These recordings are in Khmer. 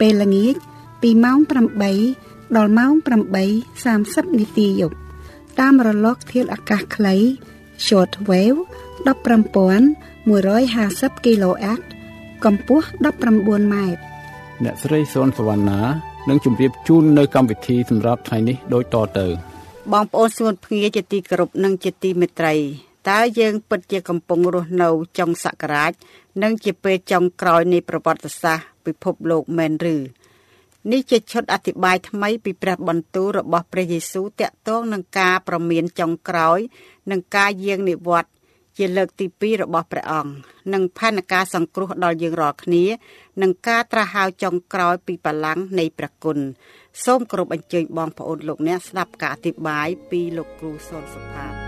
ពេលល្ងាចពីម៉ោង8ដល់ម៉ោង8:30នាទីយប់តាមរលកធាតុអាកាសខ្លី short wave 15150 kHz កម្ពស់19ម៉ែត្រអ្នកស្រីសុនសវណ្ណានឹងជម្រាបជូននៅកម្មវិធីសម្រាប់ថ្ងៃនេះដូចតទៅ បងប្អូនសួនភ្ងាជាទីគោរពនិងជាទីមេត្រីតើយើងពិតជាកំពុងរស់នៅចុងសករាជនិងជាពេលចុងក្រោយនៃប្រវត្តិសាស្ត្រ ពិភពលោកមែនឬនេះជាឈុតអធិប្បាយថ្មីពីព្រះបន្ទូលរបស់ព្រះយេស៊ូវតាក់ទងនឹងការប្រមានចុងក្រោយនិងការយាងនិវត្តន៍ជាលើកទី2របស់ព្រះអង្គនិងផែនការសង្គ្រោះដល់យើងរាល់គ្នានិងការត្រាស់ហៅចុងក្រោយពីបលាំងនៃព្រះគុណសូមគោរពអញ្ជើញបងប្អូនលោកអ្នកស្ដាប់ការអធិប្បាយពីលោកគ្រូសុនសុផាត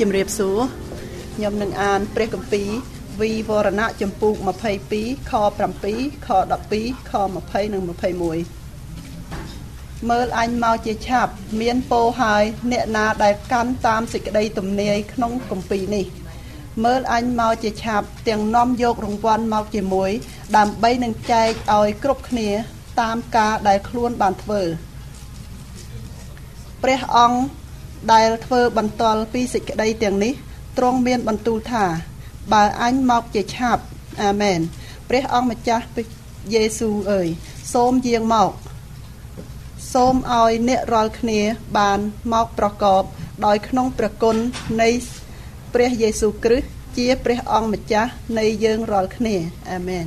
ជំរាបសួរខ្ញុំនឹងអានព្រះគម្ពីរវីវរណៈចំពូក22ខ7ខ12ខ20និង21មើលអញមកជាឆាប់ មានពោហើយអ្នកណាដែលកាន់តាមសេចក្តីទំនាយក្នុងគម្ពីរនេះ មើលអញមកជាឆាប់ទាំងនាំយករង្វាន់មកជាមួយ ដើម្បីនឹងចែកឲ្យគ្រប់គ្នា តាមការដែលខ្លួនបានធ្វើព្រះអង្គ ដែលធ្វើបន្ទាល់ពីសេចក្តីទាំងនេះទ្រង់មានបន្ទូលថា បើអញមកជាឆាប់អាមែនព្រះអង្គម្ចាស់យេស៊ូអើយសូមយាងមក សូមឲ្យអ្នករាល់គ្នាបានមកប្រកប ដោយក្នុងព្រះគុណនៃព្រះយេស៊ូគ្រីស្ទជាព្រះអង្គម្ចាស់នៃយើងរាល់គ្នាអាមែន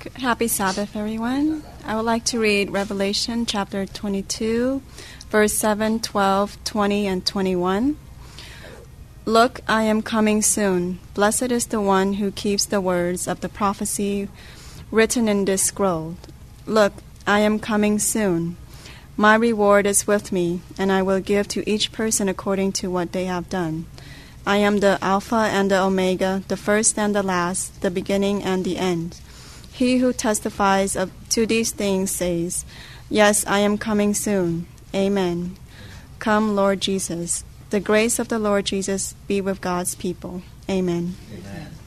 Happy Sabbath, everyone. I would like to read Revelation chapter 22, verse 7, 12, 20, and 21. Look, I am coming soon. Blessed is the one who keeps the words of the prophecy written in this scroll. Look, I am coming soon. My reward is with me, and I will give to each person according to what they have done. I am the Alpha and the Omega, the first and the last, the beginning and the end. He who testifies of, to these things says, Yes, I am coming soon. Amen. Come, Lord Jesus. The grace of the Lord Jesus be with God's people. Amen. Amen.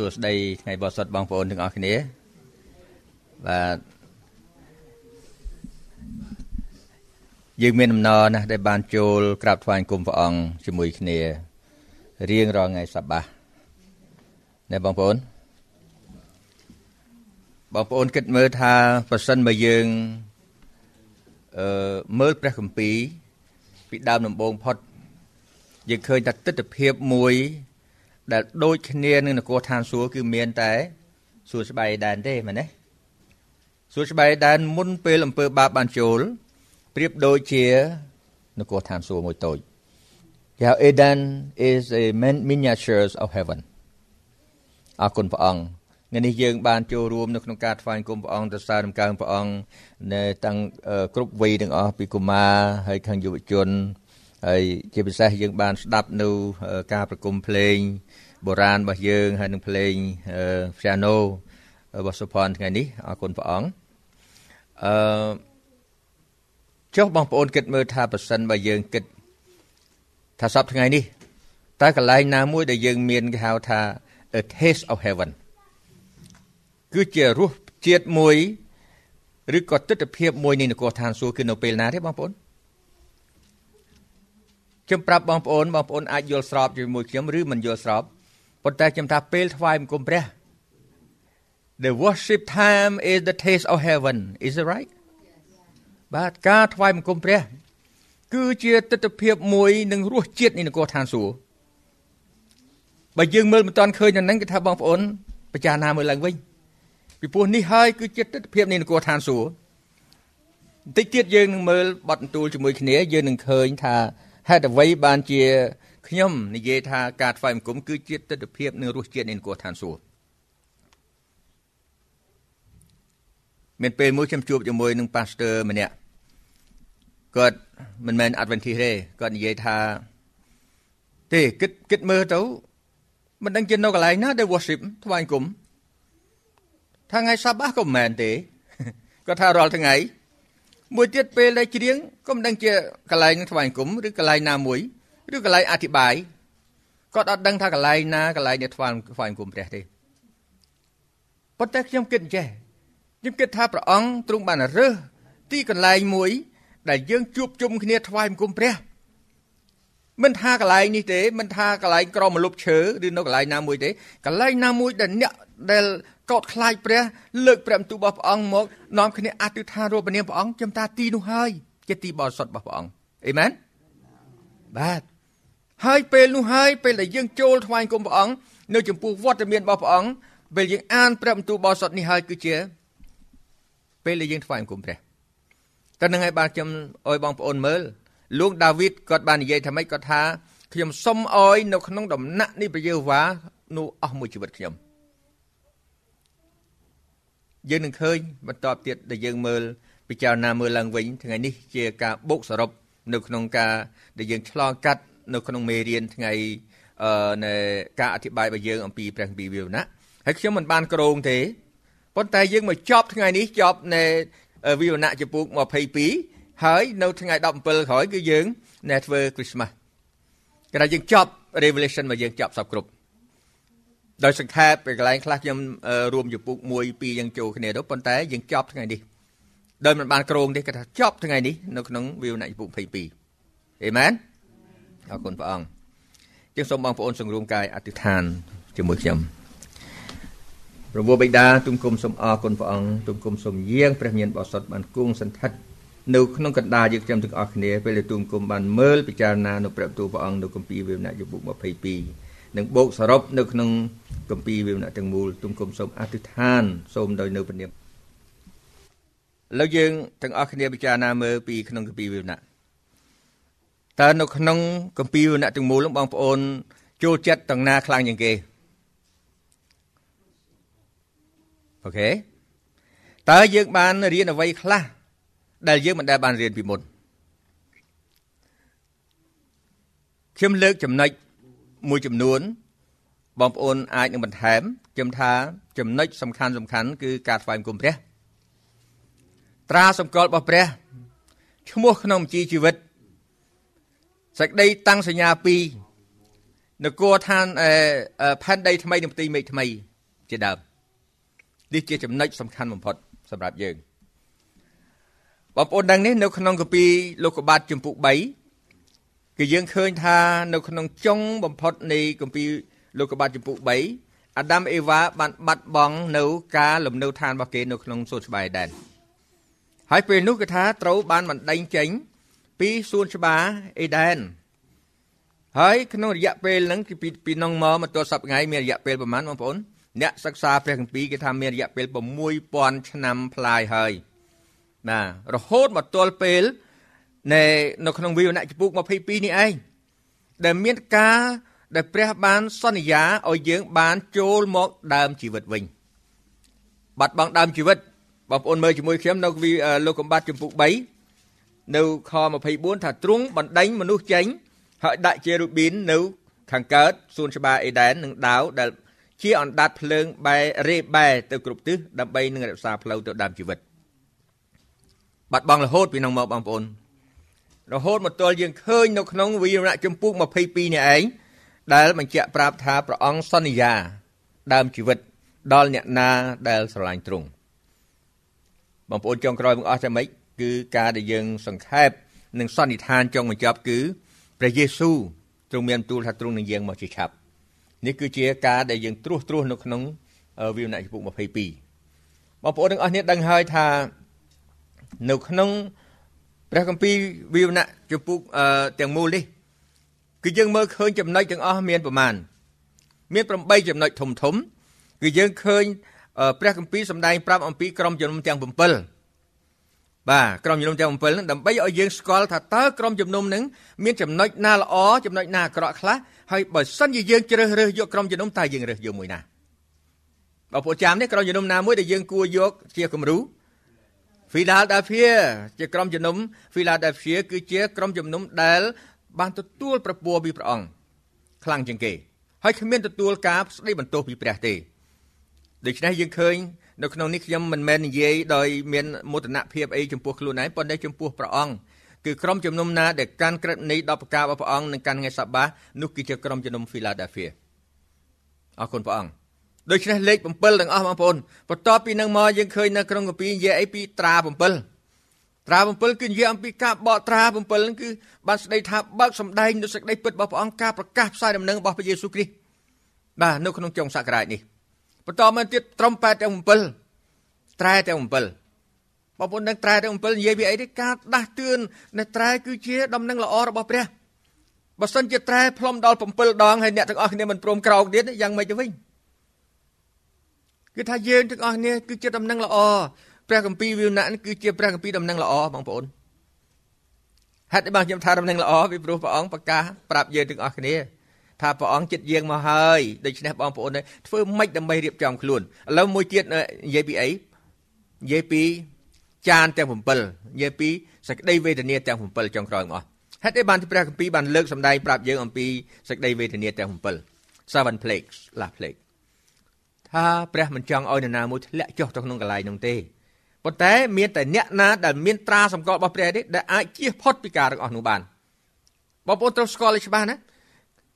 សួស្តីថ្ងៃបោះសុតបងប្អូនទាំងអស់គ្នាបាទយើងមានដំណរណាស់ដែលបានចូលក្រាបថ្វាយគុំព្រះអង្គជាមួយគ្នារៀងរាល់ថ្ងៃសប្តាហ៍ណែបងប្អូនបងប្អូនគិតមើលថាប្រសិនបើយើងអឺមើលព្រះគម្ពីរពីដើមដំបូងផុតយើងឃើញថាទស្សនវិជ្ជាមួយ ដែលដូចគ្នានឹងនគរឋានសួគ៌គឺមានតែសួគ៌ស្បៃដែនទេមែនទេសួគ៌ស្បៃដែនមុនពេលអំពើបាបបានចូលប្រៀបដូចជានគរឋានសួគ៌មួយតូចគេហៅ Eden is a miniatures of heaven អរគុណព្រះអង្គថ្ងៃនេះយើងបានចូលរួមនៅក្នុងការថ្វាយគុំព្រះអង្គទៅសារដំកើងព្រះអង្គនៅតាំងគ្រប់វ័យទាំងអស់ពីកុមារហើយខាងយុវជន ហើយជាពិសេសយើងបានស្ដាប់នៅការប្រគំភ្លេងបុរាណរបស់យើងហើយនឹងភ្លេង piano របស់សុផាន់ថ្ងៃនេះអរគុណព្រះអង្គអឺចុះបងប្អូនគិតមើលថាប៉ះសិនបើយើងគិតថាសប្តាហ៍ថ្ងៃនេះតើកន្លែងណាមួយដែលយើងមានគេហៅថា a taste of heaven គឺជារសជាតិមួយឬក៏ទស្សនវិជ្ជាមួយនៃនគរឋានសួគ៌គឺនៅពេលណាទេបងប្អូន ខ្ញុំប្រាប់បងប្អូនបងប្អូនអាចយល់ស្របជាមួយខ្ញុំឬមិនយល់ស្របប៉ុន្តែខ្ញុំថាពេលថ្វាយបង្គំព្រះ The worship time is the taste of heaven is it right បាទការថ្វាយបង្គំព្រះ គឺជាទស្សនវិជ្ជាមួយនឹងរសជាតិនៃនគរឋានសួគ៌បើយើងមើលមិនទាន់ឃើញដល់ហ្នឹងគឺថាបងប្អូនពិចារណាមើលឡើងវិញពីព្រោះនេះហើយគឺជាទស្សនវិជ្ជានៃនគរឋានសួគ៌បន្តិចទៀតយើងនឹងមើលបទបន្ទូលជាមួយគ្នាយើងនឹងឃើញថា ហេតុអ្វីបានជាខ្ញុំនិយាយថាការថ្វាយបង្គំគឺជាទស្សនវិជ្ជានិងរសជាតិនៃនគរឋានសួគ៌មានពេលមួយខ្ញុំជួបជាមួយនឹងប៉ាស្ទ័រម្នាក់គាត់មិនមែន Adventist ទេគាត់និយាយថាទេគិតគិតមើលទៅមិនដឹងជានៅកន្លែងណាដែល worship ថ្វាយគុំថ្ងៃសបាក៏មិនមែនទេគាត់ថារាល់ថ្ងៃ មួយទៀតពេលដែលច្រៀងក៏មិនដឹងជាកន្លែងថ្វាយគុំឬកន្លែងណាមួយឬកន្លែងអធិប្បាយគាត់អត់ដឹងថាកន្លែងណាកន្លែងដែលថ្វាយថ្វាយគុំព្រះទេប៉ុន្តែខ្ញុំគិតអញ្ចេះខ្ញុំគិតថាព្រះអង្គទ្រង់បានរើសទីកន្លែងមួយ ដែលយើងជួបជុំគ្នាថ្វាយបង្គំព្រះមិនថាកន្លែងនេះទេមិនថាកន្លែងក្រមលុបឈើឬនៅកន្លែងណាមួយទេកន្លែងណាមួយដែលអ្នកដែល កោតខ្លាចព្រះលើកព្រះបន្ទូលរបស់ព្រះអង្គមកនាំគ្នាអធិដ្ឋានរូបនាមព្រះអង្គខ្ញុំថាទីនោះហើយជាទីបរិសុទ្ធរបស់ព្រះអង្គអេមែនបាទហើយពេលនោះហើយពេលដែលយើងចូលថ្វាយគុំព្រះអង្គនៅចំពោះវត្តមានរបស់ព្រះអង្គពេលយើងអានព្រះបន្ទូលបរិសុទ្ធនេះហើយគឺជាពេលដែលយើងថ្វាយគុំព្រះតើនឹងឲ្យបានខ្ញុំអោយបងប្អូនមើលលោកដាវីតគាត់បាននិយាយថាម៉េចគាត់ថាខ្ញុំសុំអោយនៅក្នុងដំណាក់នេះព្រះយេហូវ៉ានោះអស់មួយជីវិតខ្ញុំ យើងនឹងឃើញបន្តទៀតដែលយើងមើលពិចារណាមើលឡើងវិញថ្ងៃនេះជាការបូកសរុបនៅក្នុងការដែលយើងឆ្លងកាត់នៅក្នុងមេរៀនថ្ងៃអឺនៃការអធិប្បាយរបស់យើងអំពីព្រះគម្ពីរវិវណៈហើយខ្ញុំមិនបានក្រងទេប៉ុន្តែយើងមកចប់ថ្ងៃនេះចប់នៅវិវណៈចំពោះ22ហើយនៅថ្ងៃ17ក្រោយគឺយើងណែធ្វើ Christmas គេថាយើងចប់ Revelation មកយើងចប់សពគ្រប់ ដោយសង្ខេបពីកន្លែងខ្លះខ្ញុំរួមចំពុក1 2យ៉ាងចូលគ្នាទៅប៉ុន្តែយើងចប់ថ្ងៃនេះដោយមិនបានក្រងទេគេថាចប់ថ្ងៃនេះនៅក្នុងវិវណៈចំពុក22អេមែនអរគុណព្រះអង្គជាងសូមបងប្អូនសង្រួមកាយអធិដ្ឋានជាមួយខ្ញុំព្រះវរបិតាទុំគុំសូមអរគុណព្រះអង្គទុំគុំសូមយាងព្រះមានបរិសុទ្ធបានគង់សន្តិដ្ឋនៅក្នុងកណ្ដាលយើងខ្ញុំទាំងអស់គ្នាពេលដែលទុំគុំបានមើលពិចារណានៅព្រះបន្ទូលព្រះអង្គនៅគម្ពីរវិវណៈចំពុក22 និងបូកសរុបនៅក្នុងគម្ពីរវិវណៈទាំងមូលទុំគុំសូមអធិដ្ឋាន សូមដោយនៅព្រះនាមឥឡូវយើងទាំងអស់គ្នាពិចារណាមើលពីក្នុងគម្ពីរវិវណៈតើនៅក្នុងគម្ពីរវិវណៈទាំងមូលបងប្អូនចូលចិត្តទាំងណាខ្លាំងជាងគេអូខេតើយើងបានរៀនអ្វីខ្លះដែលយើងមិនដែលបានរៀនពីមុនខ្ញុំលើកចំណុច មួយចំនួនបងប្អូនអាចនឹងបន្ថែមខ្ញុំថាចំណុចសំខាន់សំខាន់គឺការថ្វាយបង្គំព្រះត្រាសម្គាល់របស់ព្រះឈ្មោះក្នុងជីជីវិតសេចក្តីតាំងសញ្ញា2នគរឋានផែនដីថ្មីនិងផ្ទៃមេឃថ្មី ជាដើមនេះជាចំណុចសំខាន់បំផុតសម្រាប់យើងបងប្អូនដឹងនេះនៅក្នុងកាពីលោកកបាតជំពូក3 គឺយើងឃើញថានៅក្នុងចុងបំផុតនៃកាពីលោកកបាតជំពូក3អាដាមអេវ៉ាបានបាត់បង់នៅការលំនៅឋានរបស់គេនៅក្នុងសួនច្បារអេដែនហើយពេលនោះគឺថាត្រូវបានបណ្ដេញចេញ ពីសួនច្បារអេដែនហើយក្នុងរយៈពេលហ្នឹងគឺពីពីនងមកមកទល់សប្តាហ៍ថ្ងៃមានរយៈពេលប្រហែលបងប្អូនអ្នកសិក្សាព្រះគម្ពីរគេថាមានរយៈពេល6000ឆ្នាំប្លាយហើយណារហូតមកទល់ពេល នៅនៅក្នុងវិវណៈចំពុក22នេះឯងដែលមានការដែលព្រះបានសន្យាឲ្យយើងបានចូលមកដើមជីវិតវិញបាត់បង់ដើមជីវិតបងប្អូនមើលជាមួយខ្ញុំនៅលោកកំបាត់ចំពុក3នៅខ24ថាទ្រង់បណ្ដេញមនុស្សចេញហើយដាក់ជារូប៊ីននៅខាងកើតសួនច្បារអេដែននឹងដាវដែលជាអណ្ដាតភ្លើងបែរេបែទៅគ្រប់ទិសដើម្បីនឹងរក្សាផ្លូវទៅដើមជីវិតបាត់បង់រហូតពីនោះមកបងប្អូន រហូតមកទល់យើងឃើញនៅក្នុងវីរណៈចម្ពោះ22នេះឯងដែលបញ្ជាក់ប្រាប់ថាព្រះអង្គសន្យា ដើមជីវិត ដល់អ្នកណាដែលស្រឡាញ់ទ្រង់បងប្អូនចុងក្រោយបងអស់តែម៉េចគឺការដែលយើង សង្ខេបនិងសន្និដ្ឋានចុងបញ្ចប់គឺព្រះយេស៊ូវទ្រង់មានទូលថាទ្រង់នឹងយាងមកជាឆាប់នេះគឺជាការដែលយើងត្រួសត្រាសនៅក្នុងវិវណៈចំពុក22បងប្អូនទាំងអស់គ្នាដឹងហើយថានៅក្នុង ព្រះគម្ពីរវិវណៈចំពុកទាំងមូលនេះគឺយើងមើលឃើញចំណុចទាំងអស់មានប្រមាណមាន8ចំណុចធំធំ គឺយើងឃើញព្រះគម្ពីរសម្ដែងប្រាប់អំពីក្រុមជំនុំទាំង7បាទក្រុមជំនុំទាំង7ហ្នឹងដើម្បីឲ្យយើងស្គាល់ថាតើក្រុមជំនុំហ្នឹងមានចំណុចណាល្អចំណុចណាអាក្រក់ខ្លះហើយបើសិនជាយើងជ្រើសរើសយកក្រុមជំនុំតើយើងរើសយកមួយណាបងប្អូនចាំនេះក្រុមជំនុំណាមួយដែលយើងគួរយកជាគំរូ Philadelphia ជាក្រុមជំនុំ Philadelphia គឺជាក្រុមជំនុំដែលបានទទួលប្រពោះពីព្រះអង្គខ្លាំងជាងគេហើយគ្មានទទួលការស្ដីបន្ទោសពីព្រះទេដូច្នេះយើងឃើញនៅក្នុងនេះខ្ញុំមិនមែននិយាយដោយមានមោទនភាពអីចំពោះខ្លួនឯងប៉ុន្តែចំពោះព្រះអង្គគឺក្រុមជំនុំណាដែលកាន់ក្រឹតនៃ10ប្រការរបស់ព្រះអង្គនិងកាន់ថ្ងៃសបានោះគឺជាក្រុមជំនុំ Philadelphia អរគុណព្រះអង្គ ដូច្នេះលេខ7ទាំងអស់បងប្អូនបន្ទាប់ពីនឹងមកយើងឃើញនៅក្នុងកាពីនិយាយអីពីត្រា7ត្រា7គឺនិយាយអំពីការបកត្រា7ហ្នឹងគឺបានស្ដីថាបើកសម្ដែងនូវសេចក្តីពិតរបស់ព្រះអង្គការប្រកាសផ្សាយដំណឹងរបស់ព្រះយេស៊ូវគ្រីស្ទបាទនៅក្នុងចុងសក្ការៈនេះបន្តមកទៀតត្រំប៉ែតទាំង7ត្រែទាំង7បងប្អូននឹងត្រែទាំង7និយាយពីអីទេការដាស់តឿននៃត្រែគឺជាដំណឹងល្អរបស់ព្រះបើសិនជាត្រែផ្លុំដល់7ដងហើយអ្នកទាំងអស់គ្នាមិនព្រមក្រោកទៀតយ៉ាងម៉េចទៅវិញ គឺថាយើងទាំងអស់គ្នាគឺជាដំណឹងល្អព្រះគម្ពីរវិវណៈគឺជាព្រះគម្ពីរដំណឹងល្អបងប្អូនហេតុអីបានខ្ញុំថាដំណឹងល្អពីព្រោះព្រះអង្គប្រកាសប្រាប់យើងទាំងអស់គ្នាថាព្រះអង្គចិត្តយាងមកហើយដូច្នេះបងប្អូនធ្វើម៉េចដើម្បីរៀបចំខ្លួនឥឡូវមួយទៀតនិយាយពីអីនិយាយពីចានទាំង7និយាយពីសេចក្តីវេទនាទាំង7ចុងក្រោយមកហេតុអីបានព្រះគម្ពីរបានលើកសម្ដែងប្រាប់យើងអំពីសេចក្តីវេទនាទាំង7 seven plagues last plague ថាព្រះមិនចង់ឲ្យនរណាមួយធ្លាក់ចុះទៅក្នុងកន្លែងនោះទេប៉ុន្តែមានតែអ្នកណាដែលមានត្រាសម្គាល់របស់ព្រះទេដែលអាចជៀសផុតពីការទាំងអស់នោះបានបងប្អូនត្រូវស្គាល់ឲ្យច្បាស់ណា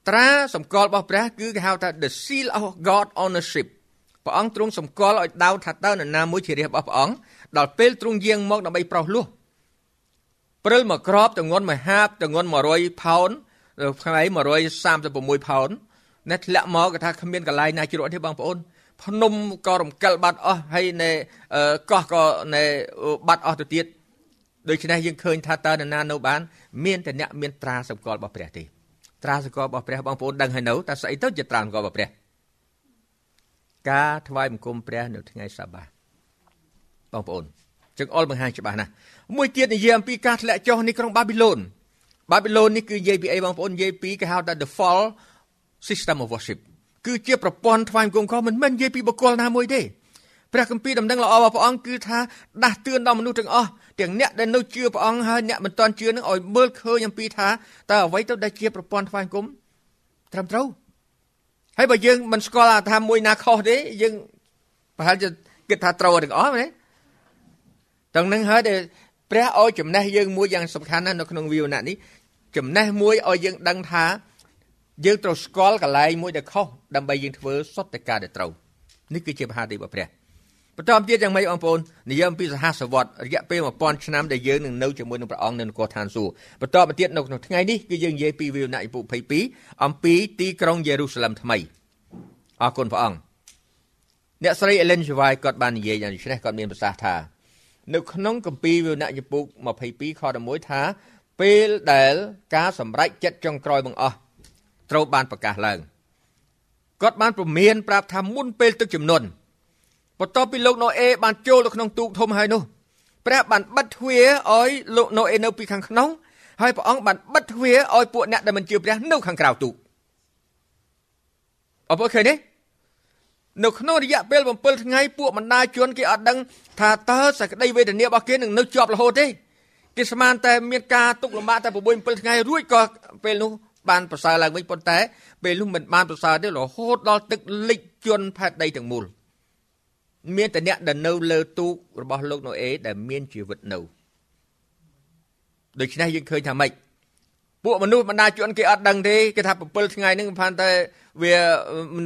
ត្រាសម្គាល់របស់ព្រះគឺគេហៅថា the seal of God ownership ព្រះអង្គទ្រង់សម្គាល់ឲ្យដៅថាតើនរណាមួយជារាជរបស់ព្រះអង្គដល់ពេលទ្រង់យាងមកដើម្បីប្រោសលោះព្រិលមកក្របទងន់មួយហាបទងន់100ផោនថ្ងៃ136ផោនអ្នកធ្លាក់មកគេថាគ្មានកន្លែងណាជ្រក់ទេបងប្អូន ភ្នំក៏រំកិលបាត់អស់ហើយនៅកោះក៏នៅបាត់អស់ទៅទៀតដូច្នេះយើងឃើញថាតើនរណានៅបានមានតែអ្នកមានត្រាសម្គាល់របស់ព្រះទេត្រាសកលរបស់ព្រះបងប្អូនដឹងហើយនៅតើស្អីទៅជាត្រាសកលរបស់ព្រះការថ្វាយបង្គំព្រះនៅថ្ងៃសាបាបងប្អូនជើងអល់បង្ហាញច្បាស់ណាស់មួយទៀតនិយាយអំពីការធ្លាក់ចុះនៃក្រុងបាប៊ីឡូនបាប៊ីឡូននេះគឺនិយាយពីអីបងប្អូននិយាយពីគេហៅថា the fall system of worship គឺជាប្រព័ន្ធថ្វាយបង្គំខុសមិនមែននិយាយពីបុគ្គលណាមួយទេព្រះគម្ពីរដំណឹងល្អរបស់ព្រះអង្គគឺថាដាស់តឿនដល់មនុស្សទាំងអស់ទាំងអ្នកដែលនៅជឿព្រះអង្គហើយអ្នកមិនទាន់ជឿនឹងឲ្យមើលឃើញអំពីថាតើអ្វីទៅដែលជាប្រព័ន្ធថ្វាយបង្គំត្រឹមត្រូវហើយបើយើងមិនស្គាល់ថាមួយណាខុសទេយើងប្រហែលជាគិតថាត្រូវទាំងអស់ណាទាំងនឹងហើយដែលព្រះឲ្យចំណេះយើងមួយយ៉ាងសំខាន់ណាស់នៅក្នុងវិវណៈនេះចំណេះមួយឲ្យយើងដឹងថា យើងត្រូវស្គាល់កន្លែងមួយដែលខុសដើម្បីយើងធ្វើសុទ្ធតែការដែលត្រូវនេះគឺជាមហាទិរបស់ព្រះបន្តទៀតយ៉ាងម៉េចបងប្អូននិយាយអំពីសហសវត្តរយៈពេល1000ឆ្នាំដែលយើងនឹងនៅជាមួយនឹងព្រះអង្គនៅនគរឋានសួគ៌បន្តមកទៀតនៅក្នុងថ្ងៃនេះគឺយើងនិយាយពីវិវណៈពុ22អំពីទីក្រុងយេរូសាឡឹមថ្មីអរគុណព្រះអង្គអ្នកស្រី Ellen G. White គាត់បាននិយាយយ៉ាងនេះគាត់មានប្រសាសន៍ថានៅក្នុងគម្ពីរវិវណៈយពុក22ខ11ថាពេលដែលការសម្រេចចិត្តចុងក្រោយបង្អស់ ត្រូវបានប្រកាសឡើងគាត់បានព្រមានប្រាប់ថាមុនពេលទឹកជំនន់បន្ទាប់ពីលោកណូអេបានចូលទៅក្នុងទូកធំហើយនោះព្រះបានបិទទ្វារឲ្យលោកណូអេនៅពីខាងក្នុងហើយព្រះអង្គបានបិទទ្វារឲ្យពួកអ្នកដែលមិនជឿព្រះនៅខាងក្រៅទូកអរព្រោះឃើញទេនៅក្នុងរយៈពេល7ថ្ងៃពួកបណ្ដាជនគេអត់ដឹងថាតើសក្តីវេទនារបស់គេនឹងនៅជាប់រហូតទេគេស្មានតែមានការទុកលំបាកតែ6 7ថ្ងៃរួចក៏ពេលនោះ បានប្រសើរឡើងវិញប៉ុន្តែពេលនោះមិនបានប្រសើរទេរហូតដល់ទឹកលិចជន់ផែនដីទាំងមូលមានតែអ្នកដែលនៅលើទូករបស់លោកណូអេដែលមានជីវិតនៅដូច្នេះយើងឃើញថាម៉េចពួកមនុស្សបណ្ដាជនគេអត់ដឹងទេគេថា7ថ្ងៃហ្នឹងផានតែវា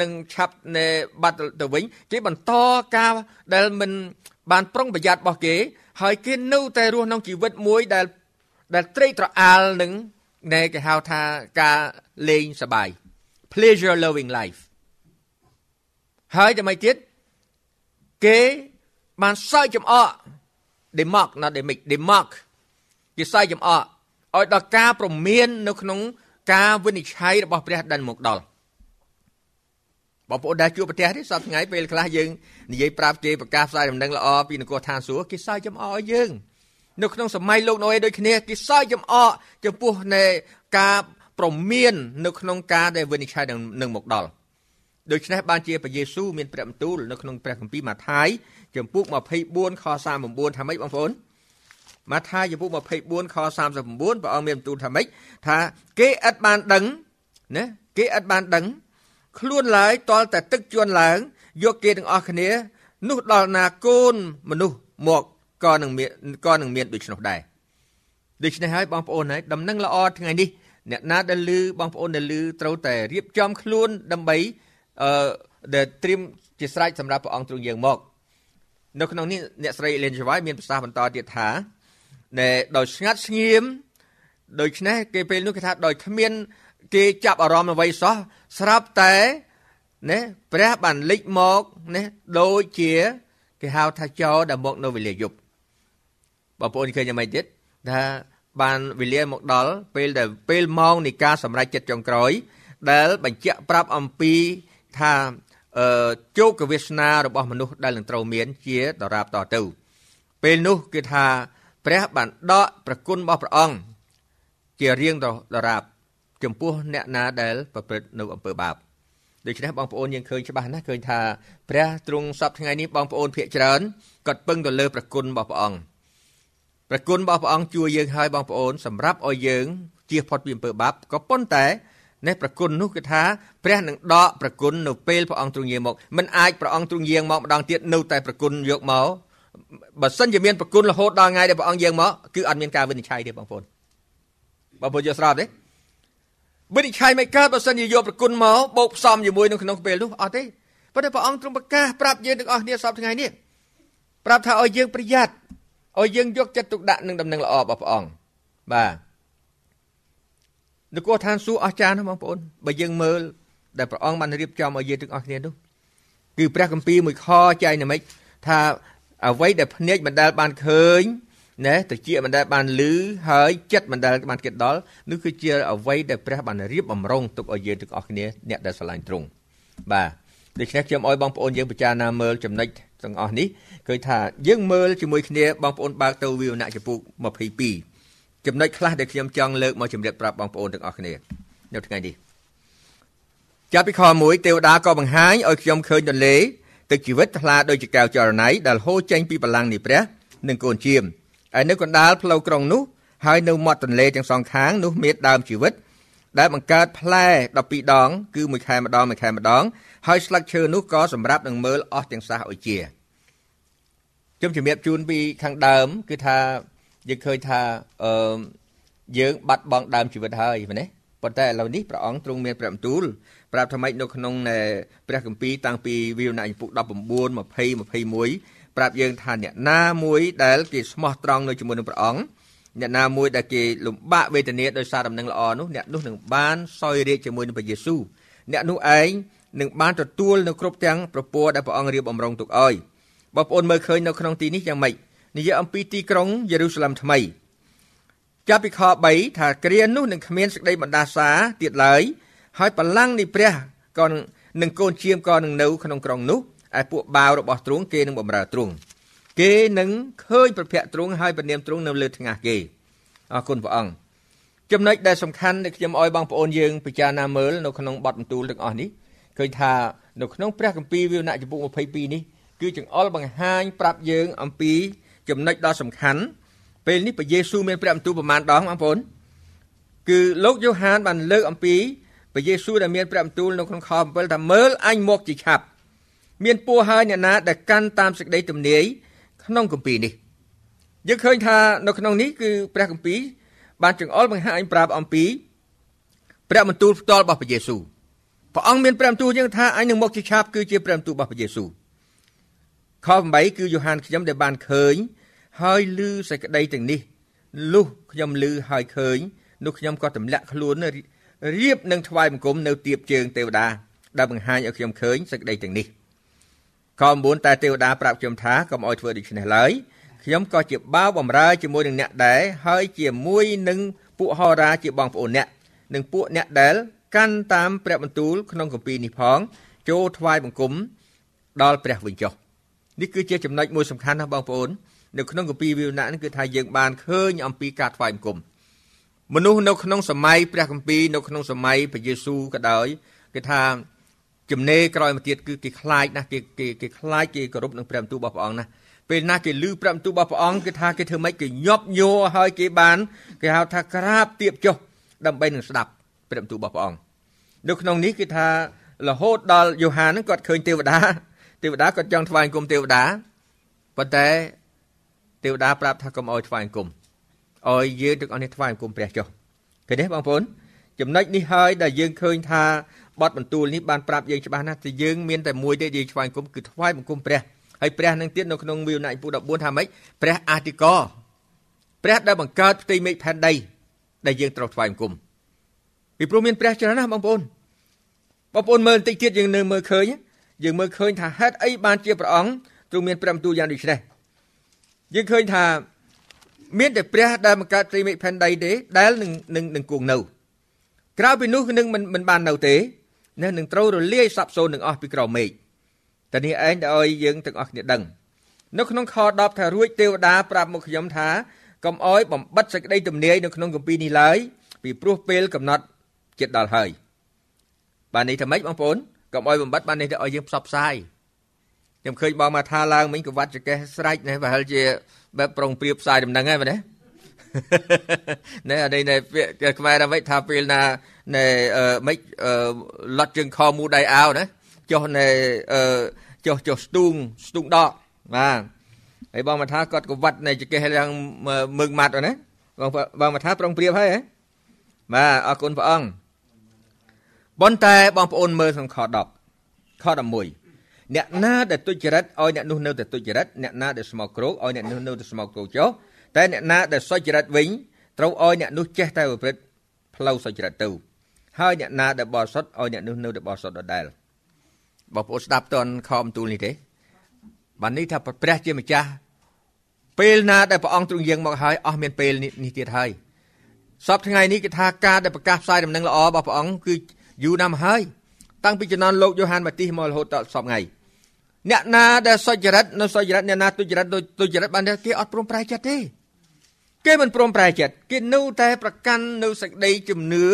នឹងឆាប់នៅបាត់ទៅវិញគេបន្តការដែលមិនបានប្រុងប្រយ័ត្នរបស់គេ ហើយគេនៅតែរស់ក្នុងជីវិតមួយដែលដែលត្រេកត្រអាលនឹង ដែលគេហៅថាការលេងសប្បាយ pleasure loving life ហើយតែមិនទៀតគេបានសើចចំអក demok not demic demok គេសើចចំអកឲ្យដល់ការប្រមាននៅក្នុងការវិនិច្ឆ័យរបស់ព្រះដែលមកដល់បងប្អូនដែលជួបប្រទេសនេះសប្តាហ៍ថ្ងៃពេលខ្លះយើងនិយាយប្រាប់គេប្រកាសផ្សាយដំណឹងល្អពីនគរឋានសួគ៌គេសើចចំអកឲ្យយើង នៅក្នុងសម័យលោកណូអេដូចគ្នាគេសើចចំអកចំពោះនៃការប្រមាននៅក្នុងការដែលវិនិច្ឆ័យនឹងមកដល់ដូច្នេះបានជាព្រះយេស៊ូវមានព្រះបន្ទូលនៅក្នុងព្រះគម្ពីរម៉ាថាយចំពុក24ខ39ថាម៉េចបងប្អូនម៉ាថាយចំពុក24ខ39ព្រះអង្គមានបន្ទូលថាម៉េចថាគេឥតបានដឹងណាគេឥតបានដឹង ខ្លួនឡើយតលតែទឹកជន់ឡើងយកគេទាំងអស់គ្នា នោះដល់ណាកូនមនុស្សមក ក៏នឹងមានក៏នឹងមានដូច្នោះដែរដូច្នេះហើយបងប្អូនហើយដំណឹងល្អថ្ងៃនេះអ្នកណាដែលឮបងប្អូនដែលឮត្រូវតែរៀបចំខ្លួនដើម្បីអឺដែលត្រៀមជាស្រេចសម្រាប់ព្រះអង្គទ្រង់យើងមកនៅក្នុងនេះអ្នកស្រីអេលេនជវ៉ៃមានប្រសាសន៍បន្តទៀតថាដែលដោយស្ងាត់ស្ងៀមដូច្នេះគេពេលនោះគេថាដោយគ្មាន គេចាប់អារម្មណ៍អ្វីសោះស្រាប់តែណាព្រះបានលេចមកណាដូចជា គេហៅថាចោដែលមកនៅវេលាយប់ បងប្អូនឃើញយ៉ាងម៉េចទៀតថាបានវេលាមកដល់ពេលដែលពេលម៉ោងនៃការសម្រេចចិត្តចុងក្រោយ ដែលបញ្ជាក់ប្រាប់អំពីថាអឺជោគវាសនារបស់មនុស្សដែលនឹងត្រូវមានជាដរាបតទៅ ពេលនោះគឺថាព្រះបានដកប្រគុណរបស់ព្រះអង្គជារៀងដរាបចំពោះអ្នកណាដែលប្រព្រឹត្តនៅអំពើបាបដូច្នេះបងប្អូនយើងឃើញច្បាស់ណាស់ឃើញថាព្រះទ្រង់សពថ្ងៃនេះបងប្អូនភាកច្រើនគាត់ពឹងទៅលើប្រគុណរបស់ព្រះអង្គ ប្រគុណរបស់ព្រះអង្គជួយយើងហើយបងប្អូនសម្រាប់ឲ្យយើងជៀសផុតពីអំពើបាបក៏ប៉ុន្តែនេះប្រគុណនោះគឺថាព្រះនឹងដកប្រគុណនៅពេលព្រះអង្គទ្រង់យាងមកមិនអាចព្រះអង្គទ្រង់យាងមកម្ដងទៀតនៅតែប្រគុណយកមកបើសិនជាមានប្រគុណរហូតដល់ថ្ងៃដែលព្រះអង្គយាងមកគឺអត់មានការវិនិច្ឆ័យទេបងប្អូនបងប្អូនយល់ស្របទេវិនិច្ឆ័យមិនកើតបើសិនជាយកប្រគុណមកបូកផ្សំជាមួយនៅក្នុងពេលនោះអត់ទេប៉ុន្តែព្រះអង្គទ្រង់ប្រកាសប្រាប់យើងទាំងអស់គ្នាសពថ្ងៃនេះប្រាប់ថាឲ្យយើងប្រយ័ត្ន ឲ្យយើងយកចិត្តទុកដាក់នឹងដំណឹងល្អរបស់ព្រះអង្គបាទនគរឋានសួគ៌អស្ចារ្យណាស់បងប្អូនបើយើងមើលដែលព្រះអង្គបានរៀបចំឲ្យយើងទាំងអស់គ្នានោះគឺព្រះគម្ពីរមួយខចែងណាមិចថាអ្វីដែលភ្នែកមិនដែលបានឃើញណែតិចមិនដែលបានលឺហើយចិត្តមិនដែលបានគិតដល់នោះគឺជាអ្វីដែលព្រះបានរៀបបំរុងទុកឲ្យយើងទាំងអស់គ្នាអ្នកដែលស្រឡាញ់ទ្រង់បាទដូច្នេះខ្ញុំអោយបងប្អូនយើងពិចារណាមើលចំណុច ទាំងអស់នេះឃើញថាយើងមើលជាមួយគ្នាបងប្អូនបើកទៅវិវណៈចំពុក22ចំណុចខ្លះដែលខ្ញុំចង់លើកមកជម្រាបប្រាប់បងប្អូនទាំងអស់គ្នានៅថ្ងៃនេះចាប់ពីខ1ទេវតាក៏បង្ហាញឲ្យខ្ញុំឃើញទន្លេទឹកជីវិតថ្លាដូចជាកែវចរណៃដែលហូរចេញពីបល្ល័ង្កនៃព្រះនិងកូនជៀមហើយនៅកណ្ដាលផ្លូវក្រុងនោះហើយនៅមាត់ទន្លេទាំងសងខាងនោះមានដើមជីវិត ដែលបង្កើតផ្លែ12ដង គឺមួយខែម្ដងមួយខែម្ដង ហើយស្លឹកឈើនោះក៏សម្រាប់នឹងមើលអស់ទាំងសះឲ្យជាខ្ញុំជំរាបជូនពីខាងដើម គឺថាយើងឃើញថាអឺយើងបាត់បង់ដើមជីវិតហើយមែនទេប៉ុន្តែឥឡូវនេះព្រះអង្គទ្រង់មានព្រះបន្ទូលប្រាប់ថាម៉េចនៅក្នុងព្រះគម្ពីរតាំងពីវិវរណៈចំពុក19 20 21ប្រាប់យើងថាអ្នកណាមួយដែលគេស្មោះត្រង់នៅជាមួយនឹងព្រះអង្គ អ្នកណាមួយដែលគេលំបាកវេទនាដោយសារដំណឹងល្អនោះអ្នកនោះនឹងបានសោយរាជជាមួយនឹងព្រះយេស៊ូវអ្នកនោះឯងនឹងបានទទួលនៅគ្រប់ទាំងប្រពរដែលព្រះអង្គរៀបអំរងទុកឲ្យបងប្អូនមើលឃើញនៅក្នុងទីនេះយ៉ាងម៉េចនិយាយអំពីទីក្រុងយេរូសាឡឹមថ្មីចាប់ពីខ3ថាគ្រានោះនឹងគ្មានសេចក្តីបណ្ដាសាទៀតឡើយហើយបលាំងនៃព្រះក៏នឹងកូនជាមក៏នឹងនៅក្នុងក្រុងនោះឯពួកបាវរបស់ទ្រង់គេនឹងបំរើទ្រង់ គេនឹងឃើញប្រភពទ្រង់ហើយពនាមទ្រង់នៅលើថ្ងាសគេអរគុណព្រះអង្គចំណុចដែលសំខាន់ដែលខ្ញុំអោយបងប្អូនយើងពិចារណាមើលនៅក្នុងបទបន្ទូលទាំងអស់នេះឃើញថានៅក្នុងព្រះគម្ពីរវិវណៈចំពុក22នេះគឺចង្អុលបង្ហាញប្រាប់យើងអំពីចំណុចដ៏សំខាន់ពេលនេះព្រះយេស៊ូវមានព្រះបន្ទូលប្រមាណដងបងប្អូនគឺលោកយ៉ូហានបានលើកអំពីព្រះយេស៊ូវដែលមានព្រះបន្ទូលនៅក្នុងខ7ថាមើលអញមកជាឆាប់មានពោះហើយអ្នកណាដែលកាន់តាមសេចក្តីទំនាយ ក្នុងគម្ពីរនេះយើងឃើញថានៅក្នុងនេះគឺព្រះគម្ពីរបានចង្អុលបង្ហាញប្រាប់អំពីព្រះបន្ទូលផ្ទាល់របស់ព្រះយេស៊ូវព្រះអង្គមានព្រះបន្ទូលយើងថាអញនឹងមកជាឆាប់គឺជាព្រះបន្ទូលរបស់ព្រះយេស៊ូវខ8គឺយ៉ូហានខ្ញុំដែលបានឃើញហើយឮសេចក្តីទាំងនេះលុះខ្ញុំឮហើយឃើញនោះខ្ញុំក៏ទម្លាក់ខ្លួនរៀបនឹងថ្វាយបង្គំនៅទៀបជើងទេវតាដែលបង្ហាញឲ្យខ្ញុំឃើញសេចក្តីទាំងនេះ ខ9តែទេវតាប្រាប់ខ្ញុំថាកុំឲ្យធ្វើដូច្នេះឡើយខ្ញុំក៏ជាបាវបំរើជាមួយនឹងអ្នកដែរហើយជាមួយនឹងពួកហោរាជាបងប្អូនអ្នកនិងពួកអ្នកដែលកាន់តាមព្រះបន្ទូលក្នុងគម្ពីរនេះផងចូលថ្វាយបង្គំដល់ព្រះវិញចុះនេះគឺជាចំណុចមួយសំខាន់ណាស់បងប្អូននៅក្នុងគម្ពីរវិវណៈនេះគឺថាយើងបានឃើញអំពីការថ្វាយបង្គំមនុស្សនៅក្នុងសម័យព្រះគម្ពីរនៅក្នុងសម័យព្រះយេស៊ូវក៏ដោយគេថា ចំណេក្រោយមកទៀតគឺគេខ្លាចណាស់គេគេគេខ្លាចគេគោរពនឹងព្រះបន្ទូលរបស់ព្រះអង្គណាពេលណាគេឮព្រះបន្ទូលរបស់ព្រះអង្គគេថាគេធ្វើម៉េចគេញាប់ញ័រហើយគេបានគេហៅថាក្រាបទៀបចុះដើម្បីនឹងស្ដាប់ព្រះបន្ទូលរបស់ព្រះអង្គនៅក្នុងនេះគឺថារហូតដល់យ៉ូហានហ្នឹងគាត់ឃើញទេវតាទេវតាគាត់ចង់ថ្វាយគុំទេវតាប៉ុន្តែទេវតាប្រាប់ថាកុំអោយថ្វាយគុំអោយយើងទាំងអស់នេះថ្វាយគុំព្រះចុះឃើញទេបងប្អូនចំណុចនេះហើយដែលយើងឃើញថា បទបន្ទូលនេះបានប្រាប់យើងច្បាស់ណាស់ថាយើងមានតែមួយទេយើងថ្វាយគុំគឺថ្វាយបង្គំព្រះហើយព្រះនឹងទៀតនៅក្នុងវិវណៈពុ14ថាម៉េចព្រះអាទិកោព្រះដែលបង្កើតផ្ទៃមេឃផែនដីដែលយើងត្រូវថ្វាយបង្គំពីព្រោះមានព្រះច្រើនណាស់បងប្អូនបងប្អូនមើលបន្តិចទៀតយើងនៅមើលឃើញយើងមើលឃើញថាហេតុអីបានជាព្រះអង្គទ្រង់មានព្រះបន្ទូលយ៉ាងដូចនេះយើងឃើញថាមានតែព្រះដែលបង្កើតត្រីមេឃផែនដីទេដែលនឹងនឹងនឹងគង់នៅក្រៅពីនោះនឹងមិនមិនបាននៅទេ នឹងនឹងត្រូវរលាយសាប់សូន្យនឹងអស់ពីក្រោមមេឃតែនេះឯងដែលឲ្យយើងទាំងអស់គ្នាដឹងនៅក្នុងខ10ថារួចទេវតាប្រាប់មកខ្ញុំថាកុំអោយបំបិតសេចក្តីទំនាយនៅក្នុងគម្ពីរនេះឡើយពីព្រោះពេលកំណត់ចិត្តដល់ហើយបាននេះថាម៉េចបងប្អូនកុំអោយបំបិតបាននេះទៅឲ្យយើងផ្សព្វផ្សាយខ្ញុំឃើញបងមកថាឡើងមិញកវត្តចកេះស្រេចនេះប្រហែលជាបែបប្រុងព្រៀបផ្សាយដំណឹងហើយបាទណា ណែអីណែខ្មែរថាម៉េចថាពេលណាណែមិនលត់ជើងខមូដៃអាវណាចុះណែចុះចុះស្ទូងស្ទូងដកបាទហើយបងមកថាគាត់កវត្តណែចកេះយ៉ាងមើងម៉ាត់ណាបងបងមកថាប្រុងព្រៀបហើយហ៎បាទអរគុណព្រះអង្គប៉ុន្តែបងប្អូនមើលក្នុងខ10ខ11អ្នកណាដែលទុច្ចរិតឲ្យអ្នកនោះនៅតែទុច្ចរិតអ្នកណាដែលស្មោកគ្រោកឲ្យអ្នកនោះនៅតែស្មោកគ្រោកចុះ តែអ្នកណាដែលសុចរិតវិញត្រូវឲ្យអ្នកនោះចេះតែប្រព្រឹត្តផ្លូវសុចរិតទៅហើយអ្នកណាដែលបរិសុទ្ធឲ្យអ្នកនោះនៅតែបរិសុទ្ធដដែលបងប្អូនស្ដាប់តនខំទូលនេះទេបាននេះថាព្រះជាម្ចាស់ពេលណាដែលព្រះអង្គទ្រង់យាងមកហើយអស់មានពេលនេះទៀតហើយសពថ្ងៃនេះគឺថាការដែលប្រកាសផ្សាយដំណឹងល្អរបស់ព្រះអង្គគឺយូរណាស់មកហើយតាំងពីជំនាន់លោកយ៉ូហានបាទីសមករហូតដល់សពថ្ងៃអ្នកណាដែលសុចរិតនៅសុចរិតអ្នកណាទុច្ចរិតទុច្ចរិតបានគេអត់ព្រមប្រែចិត្តទេ គេមិនព្រមប្រែចិត្តគេនៅតែប្រកាន់នៅសេចក្តីជំនឿ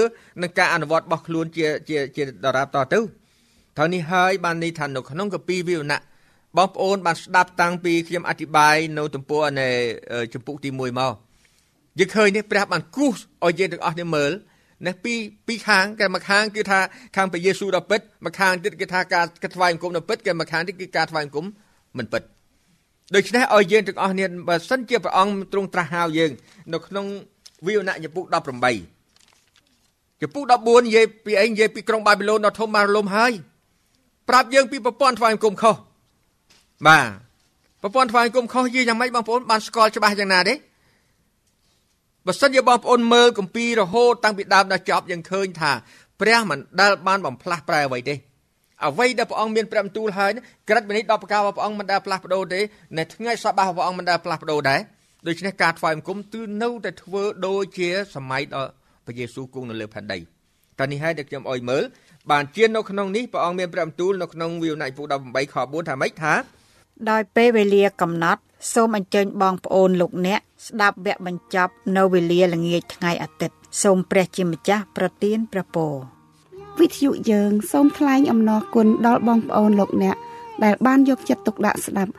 និងការអនុវត្តរបស់ខ្លួនជាជាជាដរាបតទៅត្រូវនេះហើយបាននេះថានៅក្នុងកពីវិវណៈបងប្អូនបានស្ដាប់តាំងពីខ្ញុំអធិប្បាយនៅទំព័រនៃចម្ពុកទី1មកយើងឃើញនេះព្រះបានគូសឲ្យយើងទាំងអស់នេះមើលណាពីពីខាងគេមកខាងគឺថាខាងព្រះយេស៊ូវដល់ពិតមកខាងទៀតគេថាការថ្វាយបង្គំដល់ពិតគេមកខាងទៀតគឺការថ្វាយបង្គំមិនពិត ដូច្នេះឲ្យយើងទាំងអស់គ្នាបើសិនជាព្រះអង្គទ្រង់ត្រាស់ហៅយើង នៅក្នុងវិវណៈយពុក18ចំពុក14និយាយពីអីនិយាយពីក្រុងបាប៊ីឡូនដ៏ធំបានរលំហើយប្រាប់យើងពីប្រព័ន្ធថ្វាយបង្គំខុសបាទប្រព័ន្ធថ្វាយបង្គំខុសយីយ៉ាងម៉េចបងប្អូនបានស្គាល់ច្បាស់យ៉ាងណាទេបើសិនជាបងប្អូនមើលគម្ពីររហូតតាំងពីដើមដល់ចប់យើងឃើញថា ព្រះមិនដែលបានបំផ្លាស់ប្រែអ្វីទេ អ្វីដែលព្រះអង្គមានព្រះបន្ទូលហើយក្រិតវិនិច្ឆ័យ10ប្រការរបស់ព្រះអង្គមិនដែលផ្លាស់ប្ដូរទេនៅថ្ងៃសបារបស់ព្រះអង្គមិនដែលផ្លាស់ប្ដូរដែរដូច្នេះការថ្វាយបង្គំគឺនៅតែធ្វើដូចជាសម័យដល់ព្រះយេស៊ូវគង់នៅលើផែនដីតើនេះហើយដែលខ្ញុំអុយមើលបានជានៅក្នុងនេះព្រះអង្គមានព្រះបន្ទូលនៅក្នុងវិវណៃពុ18ខ4ថាម៉េចថាដោយពេលវេលាកំណត់សូមអញ្ជើញបងប្អូនលោកអ្នកស្ដាប់វគ្គបញ្ចប់នៅវេលាល្ងាចថ្ងៃអាទិត្យសូមព្រះជាម្ចាស់ប្រទានព្រះពរ វិទ្យុយើងសូមថ្លែងអំណរគុណដល់បងប្អូនលោកអ្នកដែលបានយកចិត្តទុកដាក់ស្ដាប់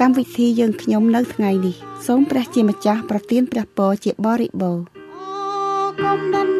កម្មវិធីយើងខ្ញុំនៅថ្ងៃនេះ សូមព្រះជាម្ចាស់ប្រទានព្រះពរជាបរិបូរណ៍គុំដណ្